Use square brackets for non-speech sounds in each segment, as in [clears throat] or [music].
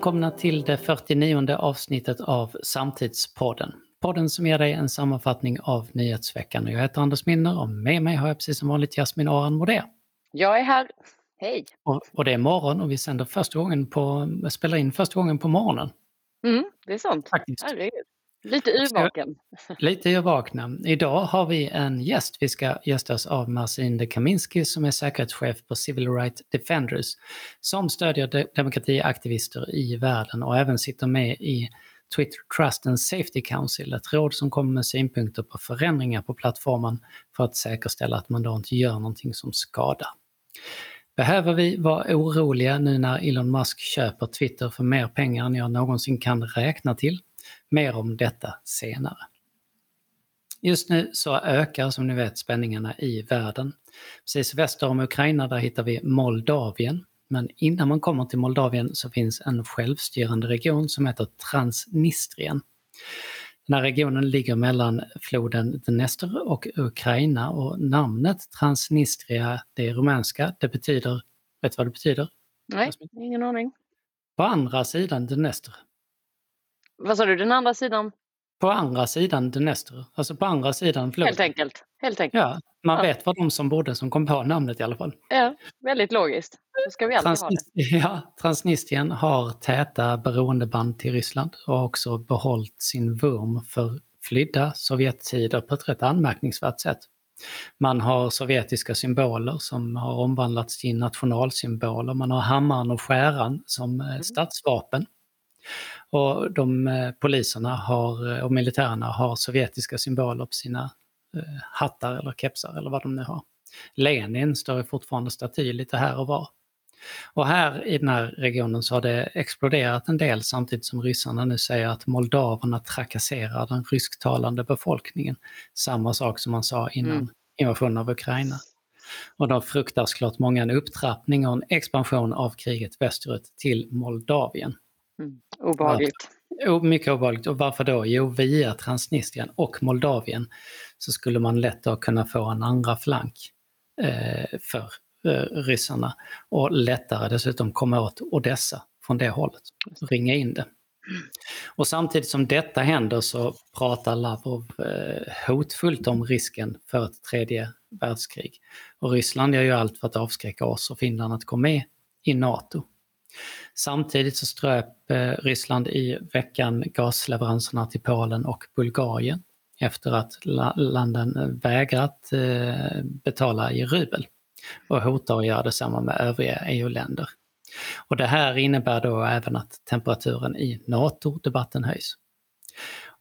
Välkomna till det 49 avsnittet av Samtidspodden. Podden som ger dig en sammanfattning av nyhetsveckan. Jag heter Anders Minner och med mig har jag precis som vanligt Jasmin Aran Modé. Jag är här. Hej! Och, och, det är morgon och vi sänder första gången på, spelar in första gången på morgonen. Mm, det är sant. Faktiskt. Herregud. Lite yrvaken. [laughs] Lite yrvakna. Idag har vi en gäst. Vi ska gästas av Marcin de Kaminski som är säkerhetschef på Civil Rights Defenders som stödjer de demokratiaktivister i världen och även sitter med i Twitter Trust and Safety Council, ett råd som kommer med synpunkter på förändringar på plattformen för att säkerställa att man då inte gör någonting som skadar. Behöver vi vara oroliga nu när Elon Musk köper Twitter för mer pengar än jag någonsin kan räkna till? Mer om detta senare. Just nu så ökar som ni vet spänningarna i världen. Precis väster om Ukraina där hittar vi Moldavien. Men innan man kommer till Moldavien så finns en självstyrande region som heter Transnistrien. Den här regionen ligger mellan floden Dnester och Ukraina och namnet Transnistria, det är rumänska, det betyder, vet du vad det betyder? Nej, ingen aning. På andra sidan Dnester. Vad sa du, den andra sidan? På andra sidan Dnester, alltså på andra sidan floden. Helt enkelt. Helt enkelt. Ja, man ja. vet vad de som bodde som kom på namnet i alla fall. Ja, väldigt logiskt. Så ska vi alltid Transnist. [laughs] Ja, Transnistrien har täta beroendeband till Ryssland och har också behållit sin vurm för flydda Sovjettider på ett rätt anmärkningsvärt sätt. Man har sovjetiska symboler som har omvandlats till nationalsymboler. Man har hammaren och skäran som mm. statsvapen. Och de eh, poliserna har, eh, och militärerna har sovjetiska symboler på sina eh, hattar eller kepsar eller vad de nu har. Lenin står fortfarande staty lite här och var. Och här i den här regionen så har det exploderat en del samtidigt som ryssarna nu säger att moldaverna trakasserar den rysktalande befolkningen. Samma sak som man sa innan mm. invasionen av Ukraina. Och de fruktar såklart många en upptrappning och en expansion av kriget västerut till Moldavien. Mm. Obehagligt. Varför? Mycket obehagligt. Och varför då? Jo, via Transnistrien och Moldavien så skulle man lätt då kunna få en andra flank eh, för eh, ryssarna och lättare dessutom komma åt Odessa från det hållet. Ringa in det. Och samtidigt som detta händer så pratar Lavrov eh, hotfullt om risken för ett tredje världskrig. Och Ryssland gör ju allt för att avskräcka oss och Finland att gå med i NATO. Samtidigt så ströp eh, Ryssland i veckan gasleveranserna till Polen och Bulgarien efter att landen eh, vägrat eh, betala i rubel och hotar att göra detsamma med övriga EU-länder. Och det här innebär då även att temperaturen i NATO-debatten höjs.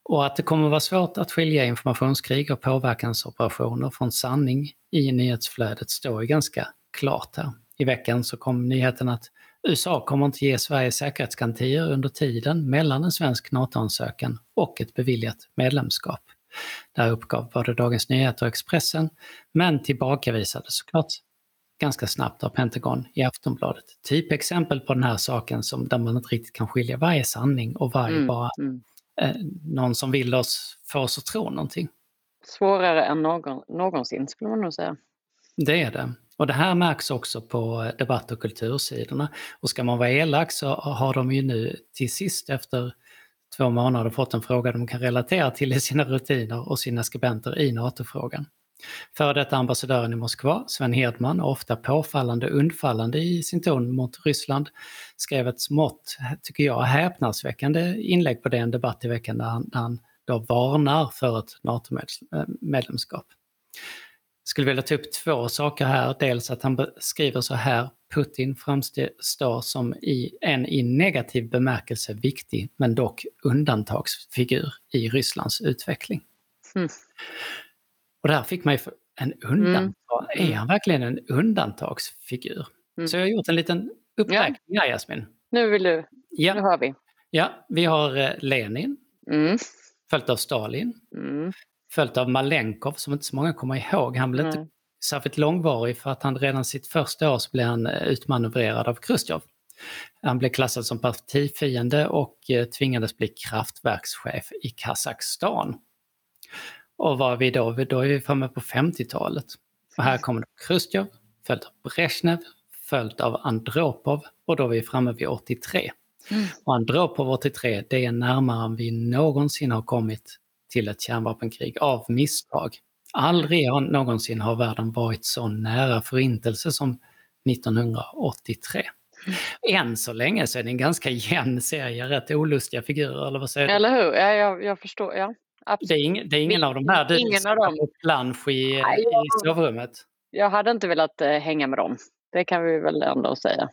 Och att det kommer vara svårt att skilja informationskrig och påverkansoperationer från sanning i nyhetsflödet står ju ganska klart här. I veckan så kom nyheten att USA kommer inte ge Sverige säkerhetsgarantier under tiden mellan en svensk NATO-ansökan och ett beviljat medlemskap. Det här uppgav både Dagens Nyheter och Expressen, men tillbakavisades såklart ganska snabbt av Pentagon i Aftonbladet. Typexempel på den här saken som, där man inte riktigt kan skilja är sanning och är mm, bara mm. Eh, någon som vill oss, få oss att tro någonting. Svårare än någon, någonsin skulle man nog säga. Det är det. Och det här märks också på eh, debatt och kultursidorna. Och ska man vara elak så har de ju nu till sist efter två månader fått en fråga de kan relatera till i sina rutiner och sina skribenter i NATO-frågan. Före detta ambassadören i Moskva, Sven Hedman, ofta påfallande undfallande i sin ton mot Ryssland, skrev ett smått, tycker jag, häpnadsväckande inlägg på den debatt i veckan där han, där han då varnar för ett NATO-medlemskap eh, skulle vilja ta upp två saker här. Dels att han skriver så här, Putin framstår som i en i negativ bemärkelse viktig, men dock undantagsfigur i Rysslands utveckling. Mm. Och det här fick mig för en undantag. Mm. Är han verkligen en undantagsfigur? Mm. Så jag har gjort en liten uppräkning ja. här, Jasmin. Nu vill du. Ja. Nu hör vi. Ja, vi har eh, Lenin, mm. följt av Stalin, mm följt av Malenkov som inte så många kommer ihåg. Han blev mm. inte särskilt långvarig för att han redan sitt första år så blev han eh, utmanövrerad av Chrusjtjov. Han blev klassad som partifiende och eh, tvingades bli kraftverkschef i Kazakstan. Och vad är vi då? Då är vi framme på 50-talet. Och här kommer Chrusjtjov, följt av Brezhnev, följt av Andropov och då är vi framme vid 83. Mm. Och Andropov 83, det är närmare än vi någonsin har kommit till ett kärnvapenkrig av misstag. Aldrig någonsin har världen varit så nära förintelse som 1983. Mm. Än så länge så är det en ganska jämn serie, rätt olustiga figurer, eller vad säger du? Eller hur, ja, jag, jag förstår. Ja. Det är, ing, det är ingen av de här du ingen av dem. plansch i, Nej, jag, i sovrummet? Jag hade inte velat eh, hänga med dem. Det kan vi väl ändå säga.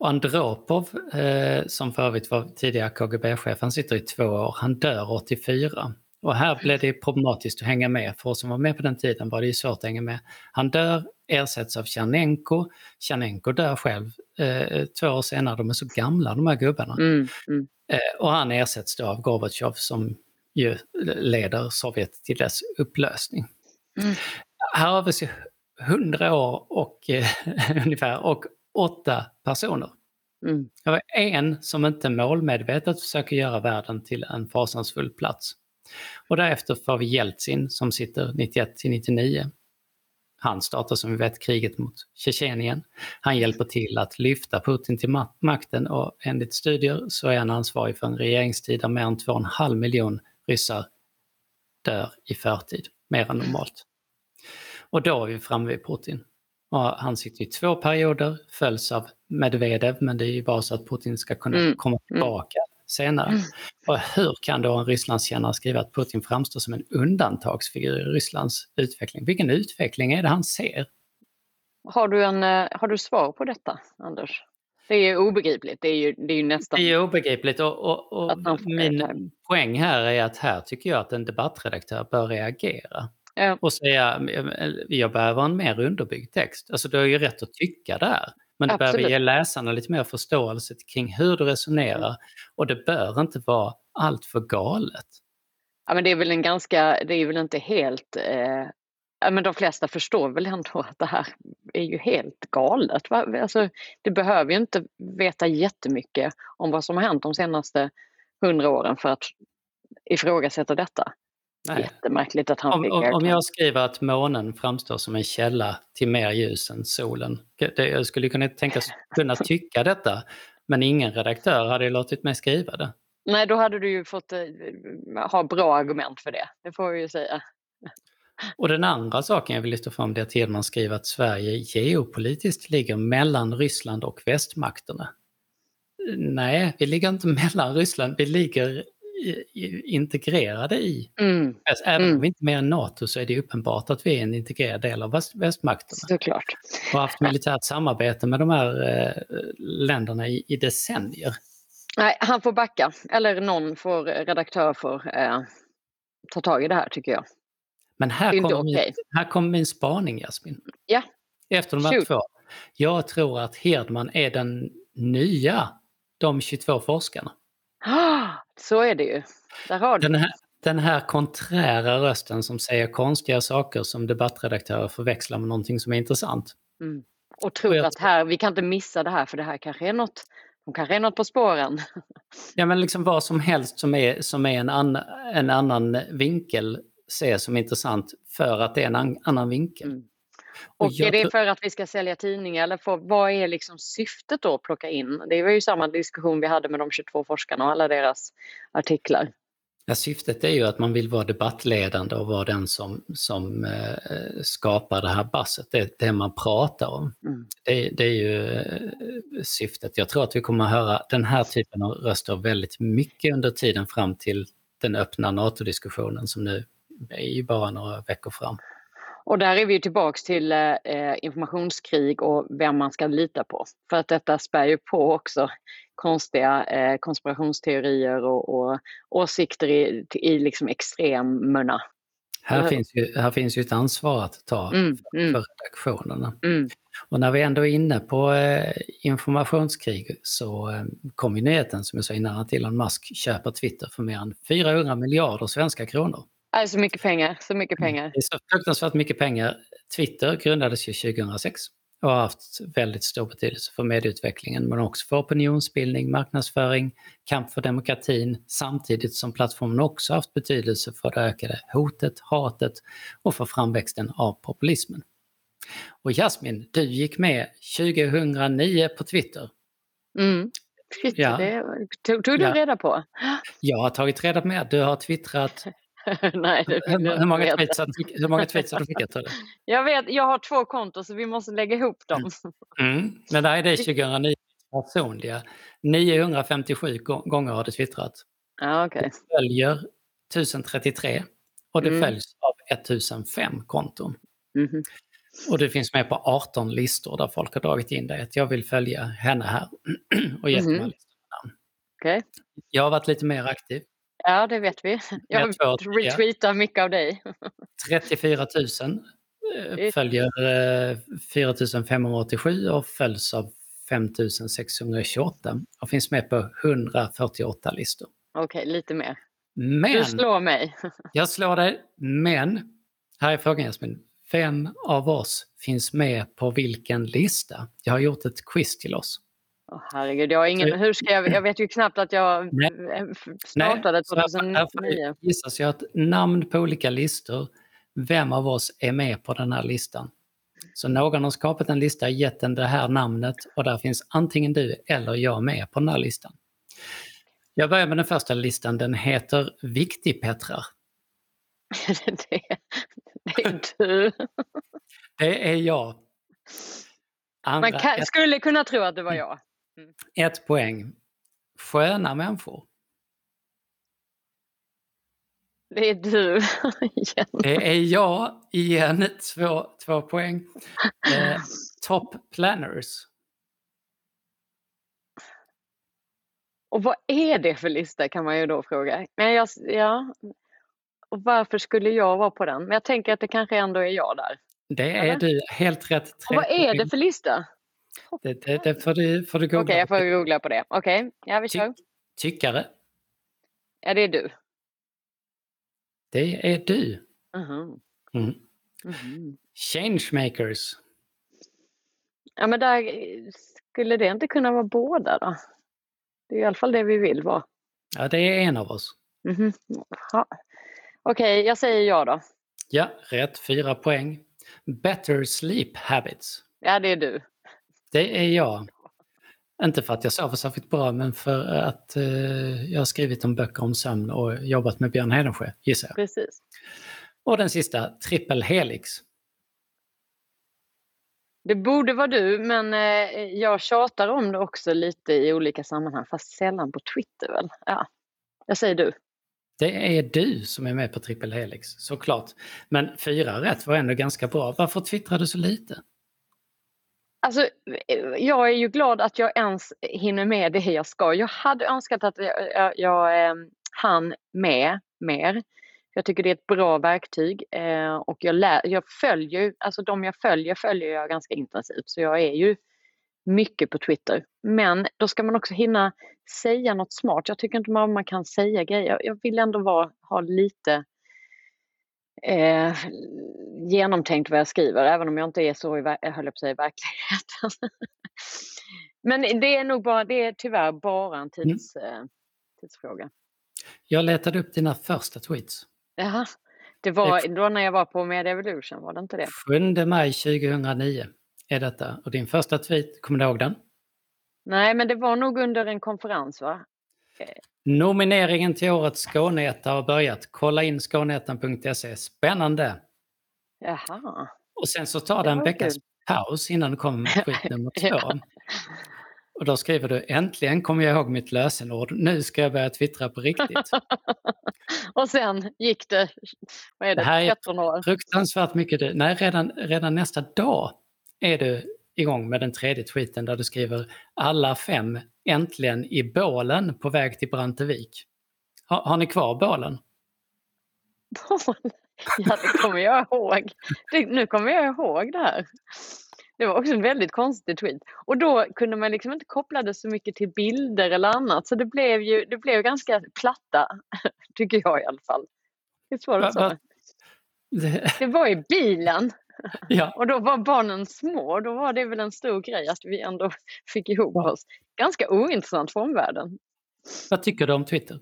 Och Andropov, eh, som för övrigt var tidigare KGB-chef, han sitter i två år. Han dör 84. Och här blev det problematiskt att hänga med. För oss som var med på den tiden var det ju svårt att hänga med. Han dör, ersätts av Tjernenko. Tjernenko dör själv eh, två år senare. De är så gamla de här gubbarna. Mm, mm. Eh, och han ersätts då av Gorbatjov som ju leder Sovjet till dess upplösning. Mm. Här har vi 100 år och, eh, [laughs] ungefär och åtta personer. Mm. Det var en som inte målmedvetet försöker göra världen till en fasansfull plats. Och därefter får vi Jeltsin som sitter 91 till 99. Han startar som vi vet kriget mot Tjetjenien. Han hjälper till att lyfta Putin till makten och enligt studier så är han ansvarig för en regeringstid där mer än 2,5 miljon ryssar dör i förtid, mer än normalt. Och då är vi framme vid Putin. Och han sitter i två perioder, följs av Medvedev, men det är ju bara så att Putin ska kunna mm. komma mm. tillbaka mm. senare. Och hur kan då en Rysslandskännare skriva att Putin framstår som en undantagsfigur i Rysslands utveckling? Vilken utveckling är det han ser? Har du, en, eh, har du svar på detta, Anders? Det är obegripligt. Det är ju, det är ju nästan... Det är obegripligt och, och, och min poäng här är att här tycker jag att en debattredaktör bör reagera. Ja. Och säga, jag behöver en mer underbyggd text. Alltså du har ju rätt att tycka det här. Men du Absolut. behöver ge läsarna lite mer förståelse kring hur du resonerar. Och det bör inte vara allt för galet. Ja, men det är väl en ganska, det är väl inte helt eh, men de flesta förstår väl ändå att det här är ju helt galet. Va? Alltså, det behöver ju inte veta jättemycket om vad som har hänt de senaste hundra åren för att ifrågasätta detta. Nej. Jättemärkligt att han om, fick om, om jag skriver att månen framstår som en källa till mer ljus än solen. Det, jag skulle kunna tänka kunna [laughs] tycka detta, men ingen redaktör hade låtit mig skriva det. Nej, då hade du ju fått eh, ha bra argument för det, det får vi ju säga. Och den andra saken jag vill lyfta fram är att Hedman skriver att Sverige geopolitiskt ligger mellan Ryssland och västmakterna. Nej, vi ligger inte [laughs] mellan Ryssland, vi ligger integrerade i. Mm. Alltså, även mm. om vi inte är med i NATO så är det uppenbart att vi är en integrerad del av väst, västmakterna. Såklart. Och har haft militärt samarbete med de här eh, länderna i, i, decennier. Nej, han får backa. Eller någon får, redaktör får eh, ta tag i det här tycker jag. Men här kommer, okay. min, här kommer min spaning Jasmin. Ja. Efter de här Shoot. två. Jag tror att Hedman är den nya, de 22 forskarna. Så är det ju. Där har du. Den här, den här konträra rösten som säger konstiga saker som debattredaktörer förväxlar med någonting som är intressant. Mm. Och tror att här, vi kan inte missa det här för det här kanske är något, de kanske är något på spåren. [laughs] Ja men liksom vad som helst som är, som är en, an, en annan vinkel ses som intressant för att det är en annan vinkel. Mm. Och är det för att vi ska sälja tidningar eller för, vad är liksom syftet då att plocka in? Det var ju samma diskussion vi hade med de 22 forskarna och alla deras artiklar. Ja, syftet är ju att man vill vara debattledande och vara den som, som eh, skapar det här basset, det, det man pratar om. Mm. Det, det, är ju eh, syftet. Jag tror att vi kommer att höra den här typen av röster väldigt mycket under tiden fram till den öppna NATO-diskussionen som nu är ju bara några veckor fram. Och där är vi tillbaks till eh, informationskrig och vem man ska lita på. För att detta spär ju på också konstiga eh, konspirationsteorier och, och åsikter i, i liksom extremerna. Här finns, ju, här finns ju ett ansvar att ta mm, för, mm. för redaktionerna. Mm. Och när vi ändå är inne på eh, informationskrig så eh, kom ju nyheten som jag sa innan att Elon Musk köper Twitter för mer än 400 miljarder svenska kronor. Nej, så mycket pengar, så mycket mm. pengar. Det är så fruktansvärt mycket pengar. Twitter grundades ju 2006 och har haft väldigt stor betydelse för medieutvecklingen men också för opinionsbildning, marknadsföring, kamp för demokratin samtidigt som plattformen också haft betydelse för det ökade hotet, hatet och för framväxten av populismen. Och Jasmin, du gick med 2009 på Twitter. Mm. Shit, Ja. det tog, tog du Ja. reda på? Jag har tagit reda på mer. Du har twittrat. [laughs] [laughs] Nej, det vill Hur, många tweets veta. fick- hur många tweets har du skickat? Jag vet, jag har två konton så vi måste lägga ihop dem. Mm. Men nej, det är 2009 personliga. 957 gå- gånger har du twittrat. Ja, okej. Det följer 1033 och det Mm. följs av 1005 konton. Mhm. Och du finns med på 18 listor där folk har dragit in dig. Att jag vill följa henne här [clears throat] och gett de här listorna. Okej. Jag har varit lite mer aktiv. Ja, det vet vi. [laughs] Jag retweetar mycket av dig. 34 000 eh, följer eh, 4 587 och följs av 5 628 och finns med på 148 listor. Okej, lite mer. Du Men, slår mig. [laughs] jag slår dig, men, här är frågan Jasmin. Vem av oss finns med på vilken lista? Jag har gjort ett quiz till oss. Åh, herregud, jag har ingen... Hur ska jag... Jag vet ju knappt att jag Nej. eh, startade får 2009. det gissas ju att namn på olika listor, vem av oss är med på den här listan? Så någon har skapat en lista, gett den det här namnet och där finns antingen du eller jag med på den här listan. Jag börjar med den första listan, den heter Viktigpettrar. [laughs] det, det är du. Det är jag. Andra, Man kan, skulle kunna tro att det var jag. Ett poäng. Sköna människor. Det är du igen. Det är jag igen, två, två poäng. [laughs] Eh, top planners. Och vad är det för lista kan man ju då fråga. Men jag, ja. Och varför skulle jag vara på den? Men jag tänker att det kanske ändå är jag där. Det är Eller? du, helt rätt. Och vad är det för lista? Det, det, det får du, får du Okej, googla. jag får googla på det. Okej, ja vi Ty- kör. Tyckare, Ja, det är du. det är du. Mhm. Mm. Mhm. Changemakers, Ja, men där skulle det inte kunna vara båda då? Det är i alla fall det vi vill vara. ja det är en av oss. Mhm. Ja. Okej, jag säger ja då. Ja, rätt. Fyra poäng. Better sleep habits, Ja, det är du. Det är jag. Inte för att jag sover särskilt bra, men för att eh, jag har skrivit om böcker om sömn och jobbat med Björn Hedensjö, gissar jag. Precis. Och den sista, triple helix. Det borde vara du, men eh, jag tjatar om det också lite i olika sammanhang, fast sällan på Twitter väl? Ja, jag säger du. Det är du som är med på triple helix, såklart. Men fyra rätt var ändå ganska bra. Varför twittrar du så lite? Alltså, eh, jag är ju glad att jag ens hinner med det jag ska. Jag hade önskat att jag, eh, jag, jag hann med mer. Jag tycker det är ett bra verktyg eh, och jag, lär, jag följer, alltså de jag följer följer jag ganska intensivt så jag är ju mycket på Twitter. Men då ska man också hinna säga något smart. Jag tycker inte man, man kan säga grejer. Jag vill ändå vara, ha lite eh, genomtänkt vad jag skriver, även om jag inte är så i, jag höll jag på säga, i verkligheten. [laughs] Men det är nog bara, det är tyvärr bara en tids, eh, tidsfråga. Jag letade upp dina första tweets. Jaha. Det var då när jag var på Media Evolution, var det inte det? 7 maj 2009 är detta. Och din första tweet, kommer du ihåg den? Nej, men det var nog under en konferens va? Nomineringen till årets Skåneetta har börjat. Kolla in skåneettan.se. Spännande! Jaha. Och sen så tar det en veckas paus innan du kommer med tweet nummer [laughs] två. Och då skriver du äntligen kommer jag ihåg mitt lösenord. Nu ska jag börja twittra på riktigt. [laughs] Och sen gick det, vad är det, Det här är 13 år? Fruktansvärt mycket. Du, nej, redan, redan nästa dag är du igång med den tredje tweeten där du skriver alla fem äntligen i bålen på väg till Brantevik. Har, har ni kvar bålen? Ja, det kommer jag ihåg. Det, nu kommer jag ihåg det här. Det var också en väldigt konstig tweet. Och då kunde man liksom inte koppla det så mycket till bilder eller annat. Så det blev ju det blev ganska platta, tycker jag i alla fall. Det Va- så? va- Det, Det var i bilen [laughs] ja, och då var barnen små. Då var det väl en stor grej att vi ändå [laughs] fick ihop oss. Ganska ointressant för omvärlden. vad tycker du om Twitter?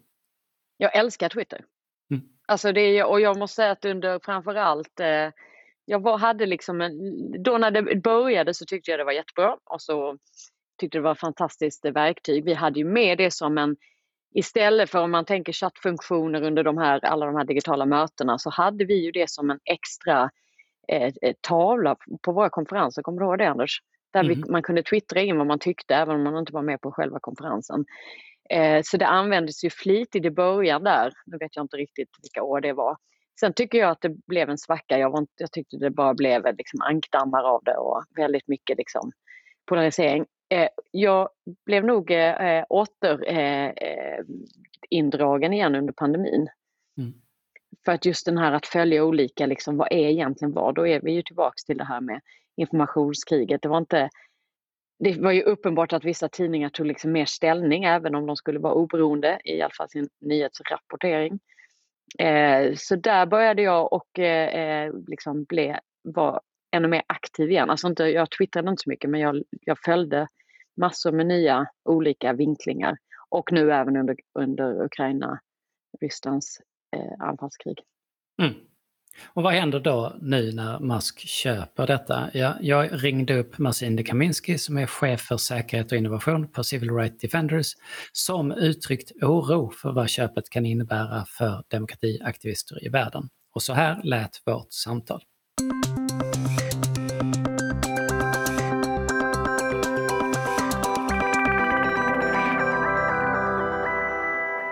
Jag älskar Twitter. Mm. Alltså det är, och jag måste säga att under framförallt eh, jag var, hade liksom en, då när det började så tyckte jag det var jättebra och så tyckte det var ett fantastiskt verktyg. Vi hade ju med det som en Istället för om man tänker chattfunktioner under de här, alla de här digitala mötena så hade vi ju det som en extra eh, eh tavla på våra konferenser. Kommer du ihåg det Anders? Där mm. vi, mhm. man kunde twittra in vad man tyckte även om man inte var med på själva konferensen. Eh, så det användes ju flitigt i början där. Nu vet jag inte riktigt vilka år det var. Sen tycker jag att det blev en svacka. Jag, var inte, jag tyckte det bara blev liksom ankdammar av det och väldigt mycket liksom polarisering. Eh, jag blev nog eh, återindragen eh, igen under pandemin. Mm. För att just den här att följa olika, liksom, vad är egentligen vad? Då är vi ju tillbaks till det här med informationskriget. Det var inte det var ju uppenbart att vissa tidningar tog liksom mer ställning även om de skulle vara oberoende i alla fall sin nyhetsrapportering. Eh, så där började jag och eh, eh liksom blev, var ännu mer aktiv igen. Alltså inte, jag twittrade inte så mycket men jag, jag följde massor med nya olika vinklingar och nu även under, under Ukraina, Rysslands eh, anfallskrig. Mm. Och vad händer då nu när Musk köper detta? Ja, jag ringde upp Marcin Kaminski som är chef för säkerhet och innovation på Civil Rights Defenders som uttryckt oro för vad köpet kan innebära för demokratiaktivister i världen. Och så här lät vårt samtal.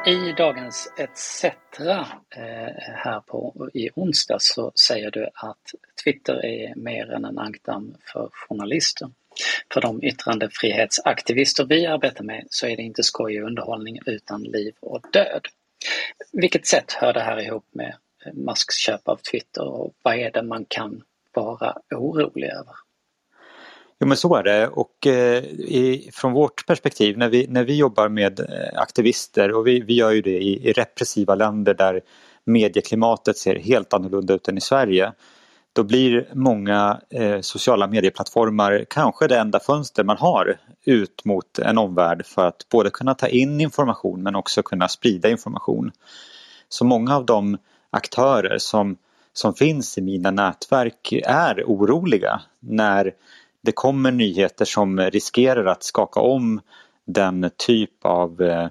I dagens ETC eh, här på, i onsdag så säger du att Twitter är mer än en ankdamm för journalister. För de yttrandefrihetsaktivister vi arbetar med så är det inte skoj och underhållning utan liv och död. Vilket sätt hör det här ihop med Musks köp av Twitter och vad är det man kan vara orolig över? Jo men så är det och eh, i, från vårt perspektiv när vi, när vi jobbar med eh, aktivister och vi, vi gör ju det i, i repressiva länder där medieklimatet ser helt annorlunda ut än i Sverige. Då blir många eh, sociala medieplattformar kanske det enda fönster man har ut mot en omvärld för att både kunna ta in information men också kunna sprida information. Så många av de aktörer som, som finns i mina nätverk är oroliga när det kommer nyheter som riskerar att skaka om den typ av eh,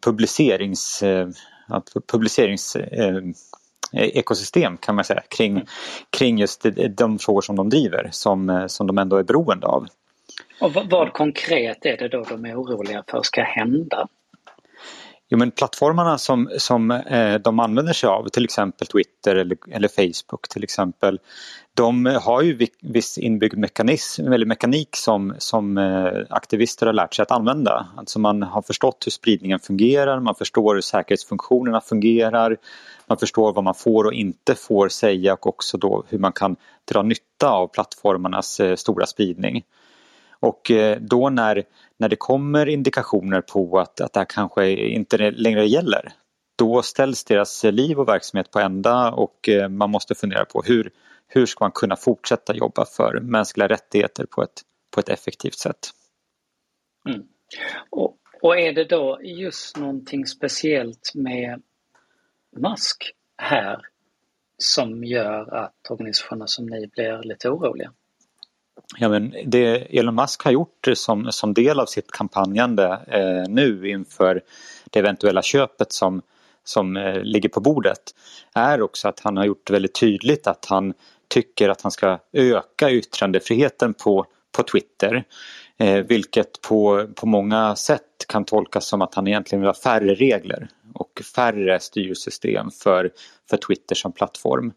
publicerings, eh, eh, ekosystem kan man säga kring, kring just de frågor som de driver som, som de ändå är beroende av. Och vad, vad konkret är det då de är oroliga för ska hända? Jo men plattformarna som, som eh, de använder sig av, till exempel Twitter eller, eller Facebook till exempel, de har ju viss inbyggd mekanism, eller mekanik som, som eh, aktivister har lärt sig att använda. Alltså man har förstått hur spridningen fungerar, man förstår hur säkerhetsfunktionerna fungerar, man förstår vad man får och inte får säga och också då hur man kan dra nytta av plattformarnas eh, stora spridning. Och eh, då när, när det kommer indikationer på att, att det här kanske inte längre gäller då ställs deras liv och verksamhet på ända och eh, man måste fundera på hur, hur ska man kunna fortsätta jobba för mänskliga rättigheter på ett, på ett effektivt sätt. Mm. Och, och är det då just någonting speciellt med mask här som gör att organisationer som ni blir lite oroliga? Ja, men det Elon Musk har gjort som, som del av sitt kampanjande eh, nu inför det eventuella köpet som, som eh, ligger på bordet är också att han har gjort väldigt tydligt att han tycker att han ska öka yttrandefriheten på, på Twitter. Eh, vilket på, på många sätt kan tolkas som att han egentligen vill ha färre regler och färre styrsystem för, för Twitter som plattform.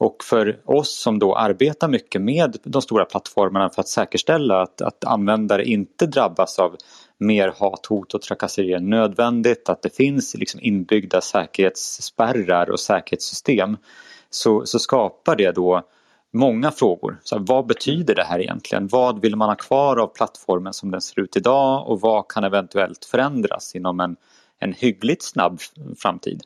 Och för oss som då arbetar mycket med de stora plattformarna för att säkerställa att, att användare inte drabbas av mer hat, hot och trakasserier än nödvändigt, att det finns liksom inbyggda säkerhetsspärrar och säkerhetssystem så, så skapar det då många frågor. Så vad betyder det här egentligen? Vad vill man ha kvar av plattformen som den ser ut idag och vad kan eventuellt förändras inom en, en hyggligt snabb framtid?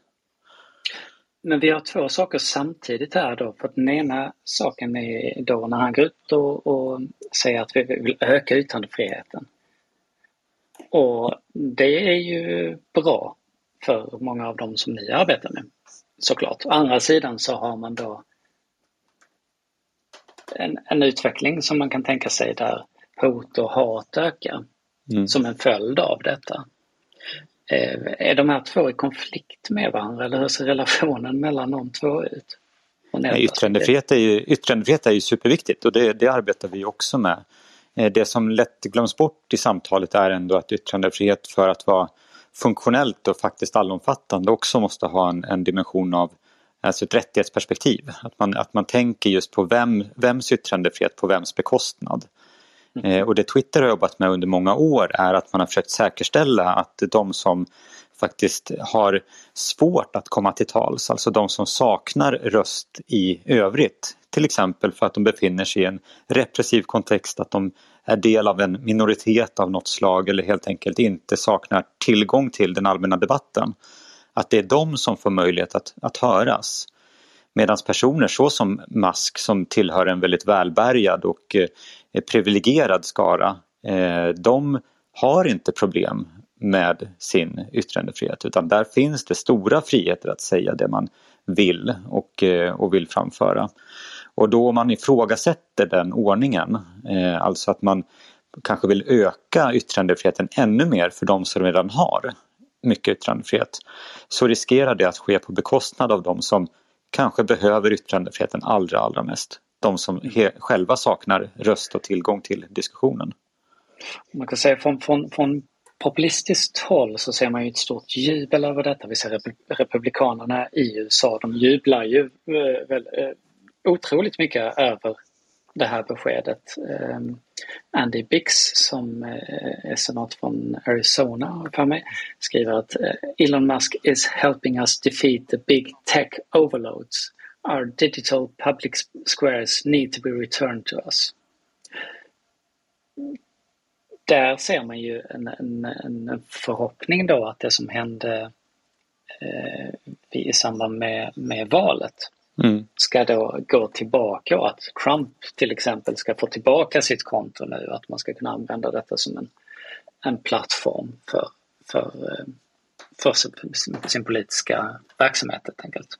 Men vi har två saker samtidigt här då. För den ena saken är då när han går ut och, och säger att vi vill öka yttrandefriheten. Och det är ju bra för många av dem som ni arbetar med såklart. Å andra sidan så har man då en, en utveckling som man kan tänka sig där hot och hat ökar mm. som en följd av detta. Eh, är de här två i konflikt med varandra eller hur ser relationen mellan de två ut? Nej, yttrandefrihet, är ju, yttrandefrihet är ju superviktigt och det, det arbetar vi också med. Eh, det som lätt glöms bort i samtalet är ändå att yttrandefrihet för att vara funktionellt och faktiskt allomfattande också måste ha en, en dimension av alltså ett rättighetsperspektiv. Att man, att man tänker just på vem, vems yttrandefrihet på vems bekostnad. Eh, och det Twitter har jobbat med under många år är att man har försökt säkerställa att de som faktiskt har svårt att komma till tals, alltså de som saknar röst i övrigt. Till exempel för att de befinner sig i en repressiv kontext, att de är del av en minoritet av något slag eller helt enkelt inte saknar tillgång till den allmänna debatten. Att det är de som får möjlighet att, att höras. Medan personer så som Musk som tillhör en väldigt välbärgad och eh, privilegierad skara, eh, de har inte problem med sin yttrandefrihet utan där finns det stora friheter att säga det man vill och, eh, och vill framföra. Och då man ifrågasätter den ordningen, alltså att man kanske vill öka yttrandefriheten ännu mer för de som redan har mycket yttrandefrihet så riskerar det att ske på bekostnad av de som kanske behöver yttrandefriheten allra, allra mest. De som själva saknar röst och tillgång till diskussionen. Man kan säga från, från, från populistiskt håll så ser man ju ett stort jubel över detta. Vi ser republikanerna i USA, de jublar ju eh, väl, eh, otroligt mycket över det här beskedet. Ehm, Andy Bix som eh, är senat från Arizona för mig skriver att eh, Elon Musk is helping us defeat the big tech overloads. Our digital public squares need to be returned to us. Där ser man ju en, en, en förhoppning då att det som hände eh, i samband med, med valet mm. ska då gå tillbaka och att Trump till exempel ska få tillbaka sitt konto nu, att man ska kunna använda detta som en, en plattform för, för, eh, för sin politiska verksamhet helt enkelt.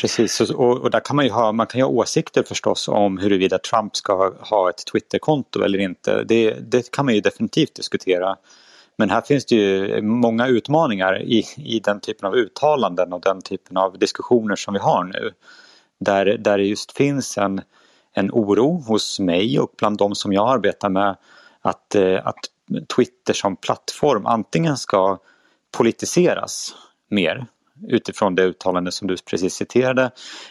Precis, och, och, där kan man ju ha, man kan ju ha åsikter förstås om huruvida Trump ska ha ett Twitterkonto eller inte. Det, det kan man ju definitivt diskutera. Men här finns det ju många utmaningar i, i den typen av uttalanden och den typen av diskussioner som vi har nu. Där, där det just finns en, en oro hos mig och bland de som jag arbetar med att, eh, att Twitter som plattform antingen ska politiseras mer utifrån det uttalande som du precis citerade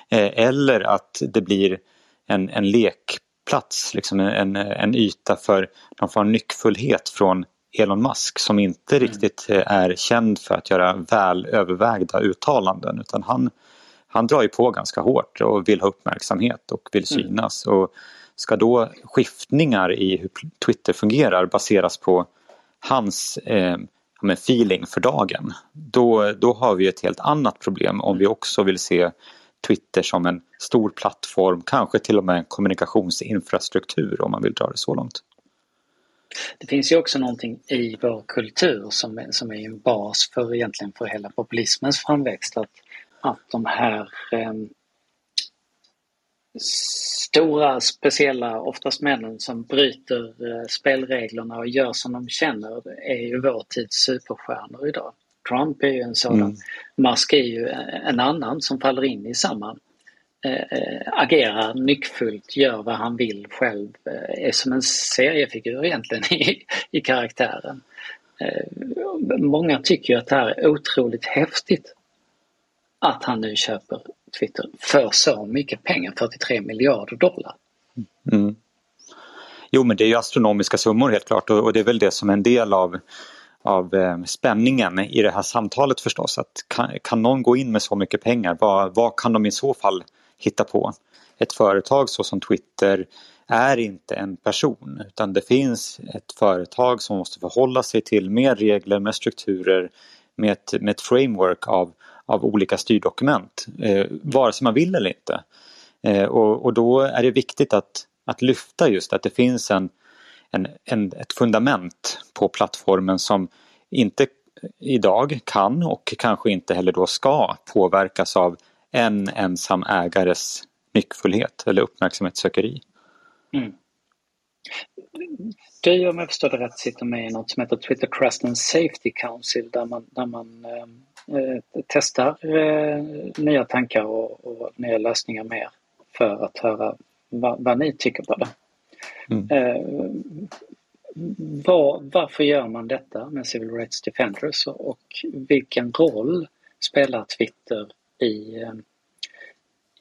eh, eller att det blir en, en lekplats, liksom en, en yta för någon form av nyckfullhet från Elon Musk som inte mm. riktigt eh, är känd för att göra väl övervägda uttalanden utan han han drar ju på ganska hårt och vill ha uppmärksamhet och vill mm. synas. Mm. Och ska då skiftningar i hur Twitter fungerar baseras på hans eh, feeling för dagen, då, då har vi ett helt annat problem om vi också vill se Twitter som en stor plattform, kanske till och med en kommunikationsinfrastruktur om man vill dra det så långt. Det finns ju också någonting i vår kultur som, som är en bas för egentligen för hela populismens framväxt. Att att de här eh, stora, speciella, oftast männen som bryter eh, spelreglerna och gör som de känner är ju vår tids superstjärnor idag. Trump är ju en sådan. Mm. Musk är ju en annan som faller in i samma. Eh, eh, agerar nyckfullt, gör vad han vill själv, eh, är som en seriefigur egentligen i, i karaktären. Eh, många tycker att det här är otroligt häftigt att han nu köper Twitter för så mycket pengar, 43 miljarder dollar. Mm. Jo men det är ju astronomiska summor helt klart och, det är väl det som är en del av, av eh, spänningen i det här samtalet förstås. Att kan, kan någon gå in med så mycket pengar, vad, vad kan de i så fall hitta på? Ett företag så som Twitter är inte en person utan det finns ett företag som måste förhålla sig till mer regler, med strukturer, med ett, med ett framework av av olika styrdokument, eh, vare sig man vill eller inte. Eh, och, och, då är det viktigt att, att lyfta just att det finns en, en, en, ett fundament på plattformen som inte idag kan och kanske inte heller då ska påverkas av en ensam ägares nyckfullhet eller uppmärksamhetssökeri. Mm. du, om jag förstår det rätt, sitter med i något som heter Twitter Trust and Safety Council där man, där man eh, testar eh, nya tankar och, och, nya lösningar mer för att höra vad, vad ni tycker på det. Mm. Eh, var, varför gör man detta med Civil Rights Defenders och vilken roll spelar Twitter i, eh,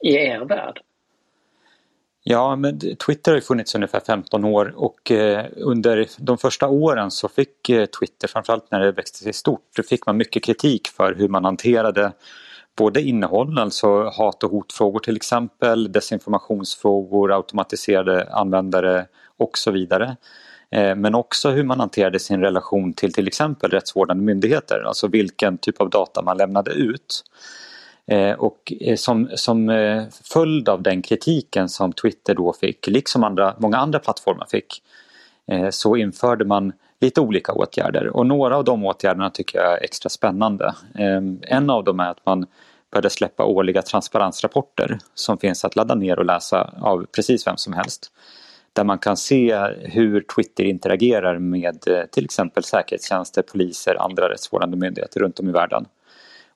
i er värld? Ja, men Twitter har ju funnits ungefär 15 år och eh, under de första åren så fick eh, Twitter, framförallt när det växte sig stort, då fick man mycket kritik för hur man hanterade både innehåll, alltså hat och hotfrågor till exempel, desinformationsfrågor, automatiserade användare och så vidare. Eh, men också hur man hanterade sin relation till till exempel rättsvårdande myndigheter, alltså vilken typ av data man lämnade ut. Eh, och eh, som, som eh, följd av den kritiken som Twitter då fick, liksom andra, många andra plattformar fick, så införde man lite olika åtgärder och några av de åtgärderna tycker jag är extra spännande. Ehm, en av dem är att man började släppa årliga transparensrapporter som finns att ladda ner och läsa av precis vem som helst där man kan se hur Twitter interagerar med till exempel säkerhetstjänster, poliser, andra rättsvårdande myndigheter runt om i världen.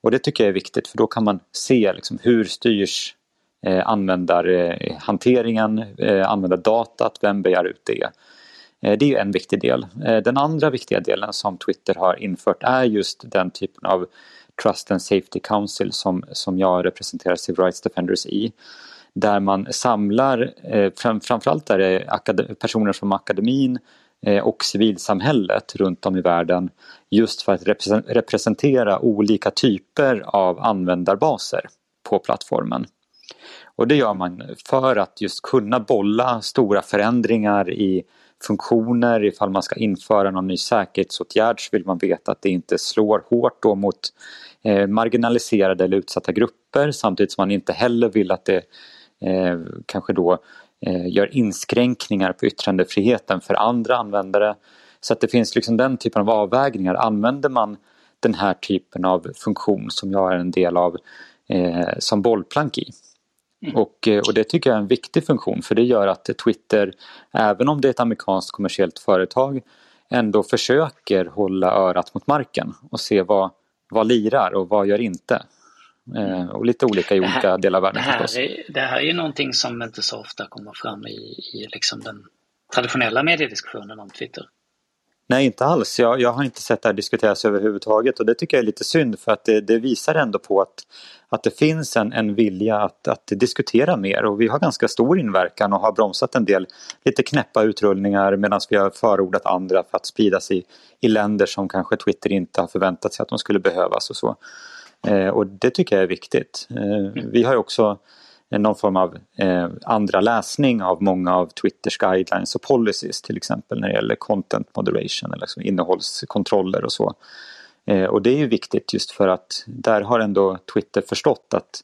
Och det tycker jag är viktigt för då kan man se liksom hur styrs eh, användarhanteringen, eh, eh användardatat, vem begär ut det. Eh, det är en viktig del. Eh, den andra viktiga delen som Twitter har infört är just den typen av Trust and Safety Council som, som jag representerar Civil Rights Defenders i där man samlar, eh, fram, framförallt är det personer från akademin eh, Eh, och civilsamhället runt om i världen just för att representera olika typer av användarbaser på plattformen. Och det gör man för att just kunna bolla stora förändringar i funktioner. Ifall man ska införa någon ny säkerhetsåtgärd så vill man veta att det inte slår hårt då mot eh, marginaliserade eller utsatta grupper samtidigt som man inte heller vill att det eh, kanske då eh, gör inskränkningar på yttrandefriheten för andra användare. Så att det finns liksom den typen av avvägningar. Använder man den här typen av funktion som jag är en del av eh, som bollplank i. Mm. Och, eh, och det tycker jag är en viktig funktion för det gör att Twitter, även om det är ett amerikanskt kommersiellt företag, ändå försöker hålla örat mot marken och se vad, vad lirar och vad gör inte. Eh, och lite olika i olika här, delar av världen det här, är, det här är ju någonting som inte så ofta kommer fram i, i liksom den traditionella mediediskussionen om Twitter. Nej, inte alls. Jag, jag har inte sett det här diskuteras överhuvudtaget och det tycker jag är lite synd för att det, det visar ändå på att, att det finns en, en vilja att, att diskutera mer och vi har ganska stor inverkan och har bromsat en del lite knäppa utrullningar medan vi har förordat andra för att spridas i, i länder som kanske Twitter inte har förväntat sig att de skulle behövas och så. Eh, och det tycker jag är viktigt. Eh, mm. Vi har också någon form av eh, andra läsning av många av Twitters guidelines och policies till exempel när det gäller content moderation eller liksom innehållskontroller och så. Eh, och det är ju viktigt just för att där har ändå Twitter förstått att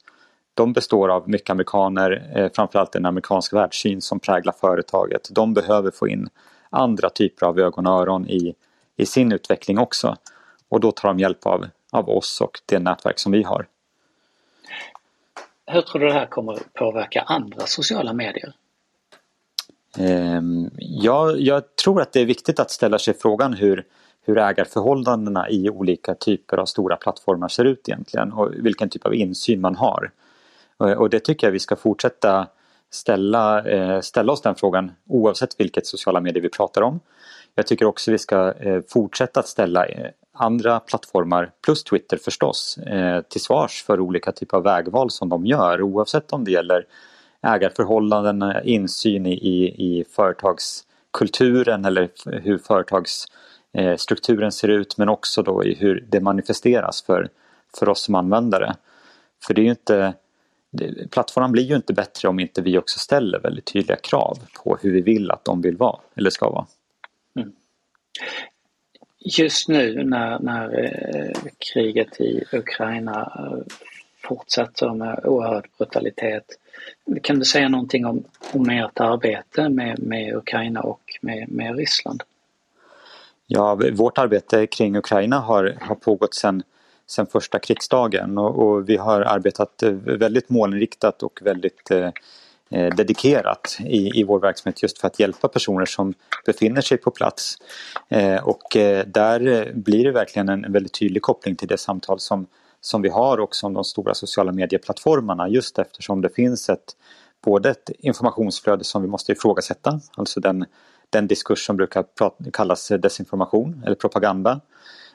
de består av mycket amerikaner, eh, framförallt en amerikansk världssyn som präglar företaget. De behöver få in andra typer av ögon och öron i, i sin utveckling också. Och då tar de hjälp av av oss och det nätverk som vi har. Hur tror du det här kommer påverka andra sociala medier? Ehm, ja, jag tror att det är viktigt att ställa sig frågan hur, hur ägarförhållandena i olika typer av stora plattformar ser ut egentligen och vilken typ av insyn man har. Och det tycker jag vi ska fortsätta ställa, eh, ställa oss den frågan oavsett vilket sociala medier vi pratar om. Jag tycker också vi ska eh, fortsätta att ställa eh, andra plattformar plus Twitter förstås eh, till svars för olika typer av vägval som de gör oavsett om det gäller ägarförhållanden, insyn i, i, i företagskulturen eller hur företagsstrukturen eh, ser ut men också då i hur det manifesteras för, för oss som användare. För det är ju inte Plattformen blir ju inte bättre om inte vi också ställer väldigt tydliga krav på hur vi vill att de vill vara eller ska vara. Mm just nu när, när eh, kriget i Ukraina eh, fortsätter med oerhörd brutalitet. Kan du säga någonting om, om ert arbete med, med Ukraina och med, med Ryssland? Ja, vårt arbete kring Ukraina har, har pågått sedan sen första krigsdagen och, och, vi har arbetat eh, väldigt målinriktat och väldigt eh, Eh, dedikerat i, i vår verksamhet just för att hjälpa personer som befinner sig på plats. Eh, och eh, där eh, blir det verkligen en väldigt tydlig koppling till det samtal som, som vi har också om de stora sociala medieplattformarna just eftersom det finns ett både ett informationsflöde som vi måste ifrågasätta, alltså den, den diskurs som brukar kallas desinformation eller propaganda.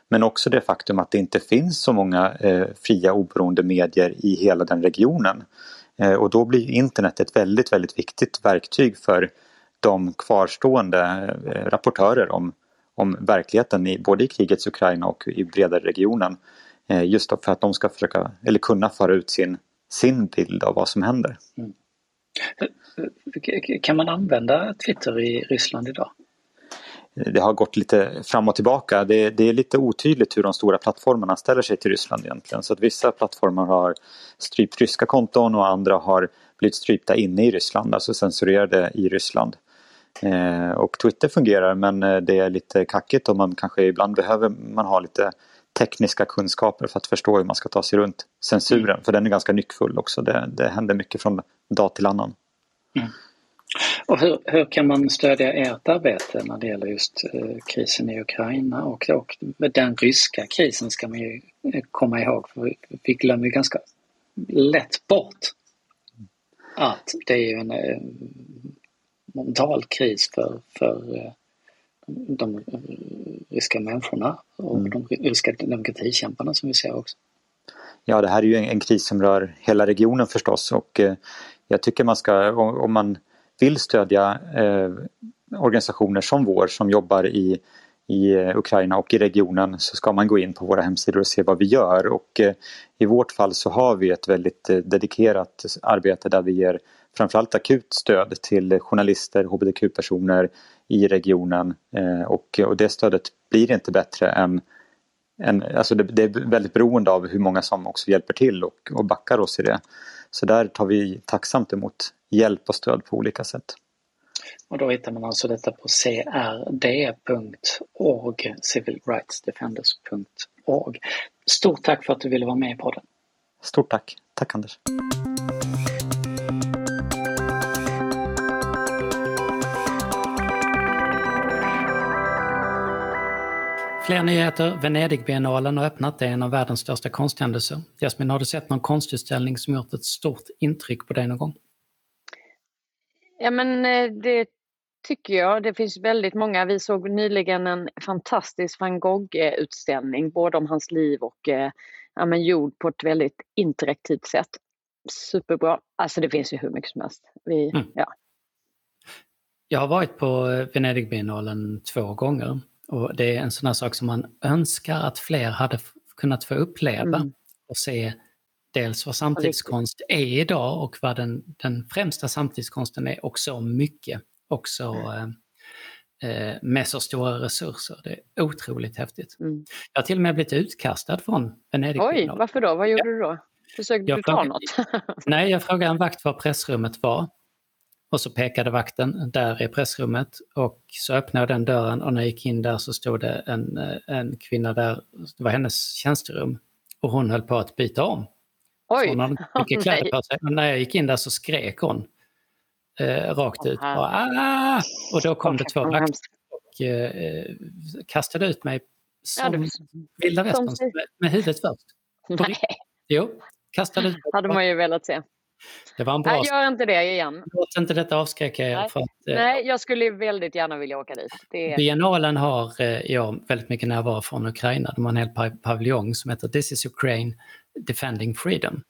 Men också det faktum att det inte finns så många eh, fria oberoende medier i hela den regionen. Eh, och då blir internet ett väldigt, väldigt viktigt verktyg för de kvarstående eh, rapportörer om, om verkligheten i, både i krigets Ukraina och i bredare regionen. Eh, just för att de ska försöka, eller kunna föra ut sin, sin bild av vad som händer. Mm. Kan man använda Twitter i Ryssland idag? Det har gått lite fram och tillbaka. Det, det, är lite otydligt hur de stora plattformarna ställer sig till Ryssland egentligen. Så att vissa plattformar har strypt ryska konton och andra har blivit strypta inne i Ryssland, alltså censurerade i Ryssland. Eh, och Twitter fungerar men eh, det är lite kackigt och man kanske ibland behöver man ha lite tekniska kunskaper för att förstå hur man ska ta sig runt censuren. Mm. För den är ganska nyckfull också. Det, det händer mycket från dag till annan. Mm. Och hur, hur kan man stödja ert arbete när det gäller just eh, krisen i Ukraina och, och den ryska krisen ska man ju eh, komma ihåg för vi, glömmer ganska lätt bort att det är ju en eh, mental kris för, för de ryska människorna och mm. de ryska demokratikämparna som vi ser också. Ja, det här är ju en, en kris som rör hela regionen förstås och jag tycker man ska, om man vill stödja eh, organisationer som vår som jobbar i, i Ukraina och i regionen så ska man gå in på våra hemsidor och se vad vi gör och eh, i vårt fall så har vi ett väldigt eh, dedikerat arbete där vi ger framförallt akut stöd till journalister, hbtq-personer i regionen eh, och, och det stödet blir inte bättre än en, alltså det, det, är väldigt beroende av hur många som också hjälper till och, och backar oss i det. Så där tar vi tacksamt emot hjälp och stöd på olika sätt. Och då hittar man alltså detta på crd.org, civilrightsdefenders.org. Stort tack för att du ville vara med i podden. Stort tack. Tack Anders. Fler nyheter. Venedigbiennalen har öppnat. Det är en av världens största konsthändelser. Jasmin, har du sett någon konstutställning som gjort ett stort intryck på dig någon gång? Ja men eh, det tycker jag. Det finns väldigt många. Vi såg nyligen en fantastisk van Gogh-utställning, både om hans liv och eh, ja, men gjord på ett väldigt interaktivt sätt. Superbra. Alltså det finns ju hur mycket som helst. Vi, mm. ja. Jag har varit på Venedigbiennalen två gånger och det är en sån här sak som man önskar att fler hade kunnat få uppleva mm. och se dels vad samtidskonst är idag och vad den, den främsta samtidskonsten är och så mycket. Också mm. eh, med så stora resurser. Det är otroligt häftigt. Mm. Jag har till och med blivit utkastad från Venedig. Oj, varför då? Vad gjorde ja. du då? Försökte jag du ta något? [laughs] nej, jag frågade en vakt var pressrummet var. Och så pekade vakten, där är pressrummet. Och så öppnade jag den dörren och när jag gick in där så stod det en, eh, en kvinna där, det var hennes tjänsterum. Och hon höll på att byta om. Oj! hon hade mycket [laughs] kläder på sig. Och när jag gick in där så skrek hon eh, rakt ut. Bara, ah! Och då kom okay. det två vakter och eh, kastade ut mig som ja, vilda västern med huvudet först. [laughs] Nej. Jo, kastade ut mig. hade man ju velat se. Det var en bra... Nej, gör inte det igen. Låt inte detta avskräcka er. Nej. För att, eh, Nej, jag skulle väldigt gärna vilja åka dit. Det... Biennalen har eh, ja, väldigt mycket närvaro från Ukraina. De har en hel paviljong som heter This is Ukraine Defending Freedom.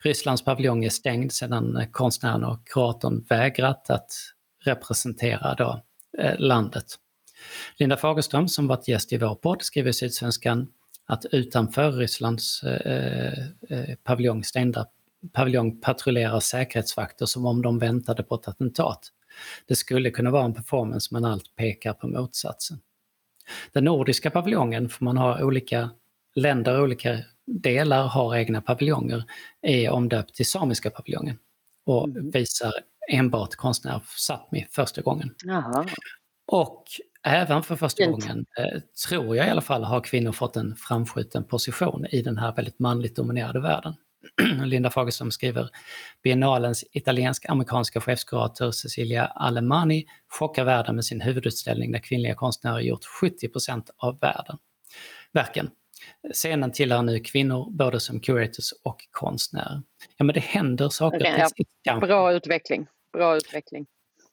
Rysslands paviljong är stängd sedan konstnären och kuratorn vägrat att representera då, eh, landet. Linda Fagerström som varit gäst i vår podd skriver i Sydsvenskan att utanför Rysslands eh, eh, paviljong, stängda paviljong patrullerar säkerhetsvakter som om de väntade på ett attentat. Det skulle kunna vara en performance men allt pekar på motsatsen. Den nordiska paviljongen, för man har olika länder, olika delar har egna paviljonger, är omdöpt till samiska paviljongen och mm. visar enbart konstnär Sápmi första gången. Jaha. Och även för första Fint. gången, eh, tror jag i alla fall, har kvinnor fått en framskjuten position i den här väldigt manligt dominerade världen. [clears throat] Linda Fagerström skriver Biennalens italiensk-amerikanska chefskurator Cecilia Alemani chockar världen med sin huvudutställning där kvinnliga konstnärer gjort 70% av världen. verken. Scenen tillhör nu kvinnor både som curators och konstnärer. Ja men det händer saker. Okay, ja. Bra utveckling. Bra utveckling.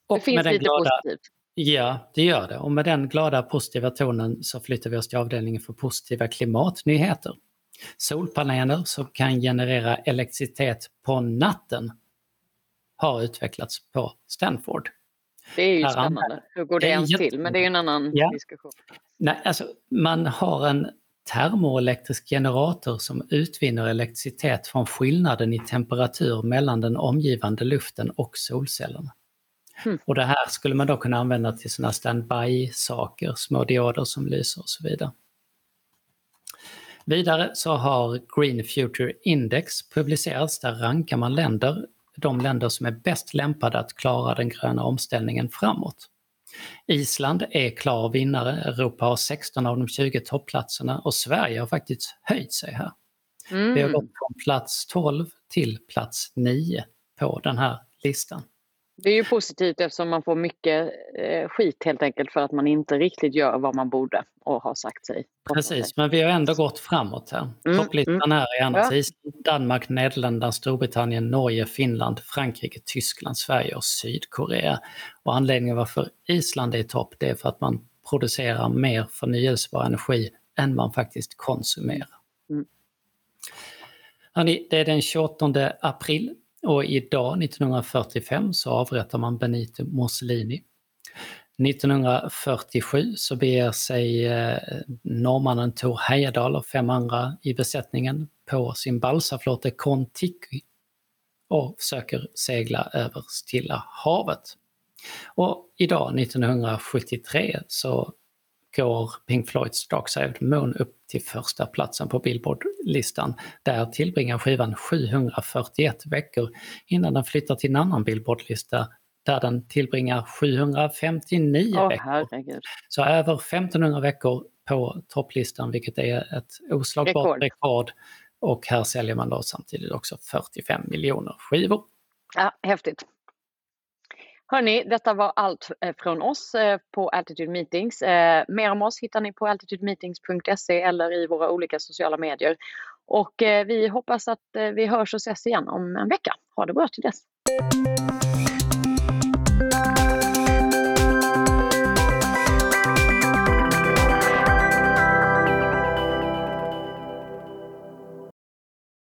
Och det finns lite glada, positivt. Ja, det gör det. Och med den glada positiva tonen så flyttar vi oss till avdelningen för positiva klimatnyheter. Solpaneler som kan generera elektricitet på natten har utvecklats på Stanford. Det är ju spännande. Hur går det, det ens till? Men det är en annan ja. diskussion. Nej, alltså, man har en termoelektrisk generator som utvinner elektricitet från skillnaden i temperatur mellan den omgivande luften och solcellerna. Mm. Och det här skulle man då kunna använda till sådana standby-saker, små dioder som lyser och så vidare. Vidare så har Green Future Index publicerats. Där rankar man länder, de länder som är bäst lämpade att klara den gröna omställningen framåt. Island är klar vinnare, Europa har 16 av de 20 toppplatserna och Sverige har faktiskt höjt sig här. Mm. Vi har gått från plats 12 till plats 9 på den här listan. Det är ju positivt eftersom man får mycket eh, skit helt enkelt för att man inte riktigt gör vad man borde och har sagt sig. Precis, men vi har ändå gått framåt här. Mm, Topplistan mm. är i annars ja. Island, Danmark, Nederländerna, Storbritannien, Norge, Finland, Frankrike, Tyskland, Sverige och Sydkorea. Och anledningen varför Island är i topp det är för att man producerar mer förnyelsebar energi än man faktiskt konsumerar. Mm. Hörrni, det är den 28 april och idag, 1945, så avrättar man Benito Mussolini. 1947 så beger sig eh, norrmannen Tor Heyerdahl och fem andra i besättningen på sin balsaflotte Kon-Tiki och försöker segla över Stilla havet. Och idag 1973 så går Pink Floyds Dark Side of the Moon upp till första platsen på Billboard-listan. Där tillbringar skivan 741 veckor innan den flyttar till en annan Billboard-lista där den tillbringar 759 oh, veckor. Herregud. Så över 1500 veckor på topplistan vilket är ett oslagbart rekord. rekord. Och här säljer man då samtidigt också 45 miljoner skivor. Ja, häftigt. Hörni, detta var allt eh, från oss eh, på Altitude Meetings. Eh, mer om oss hittar ni på altitudemeetings.se eller i våra olika sociala medier. Och vi hoppas att vi hörs och ses igen om en vecka. Ha det bra till dess!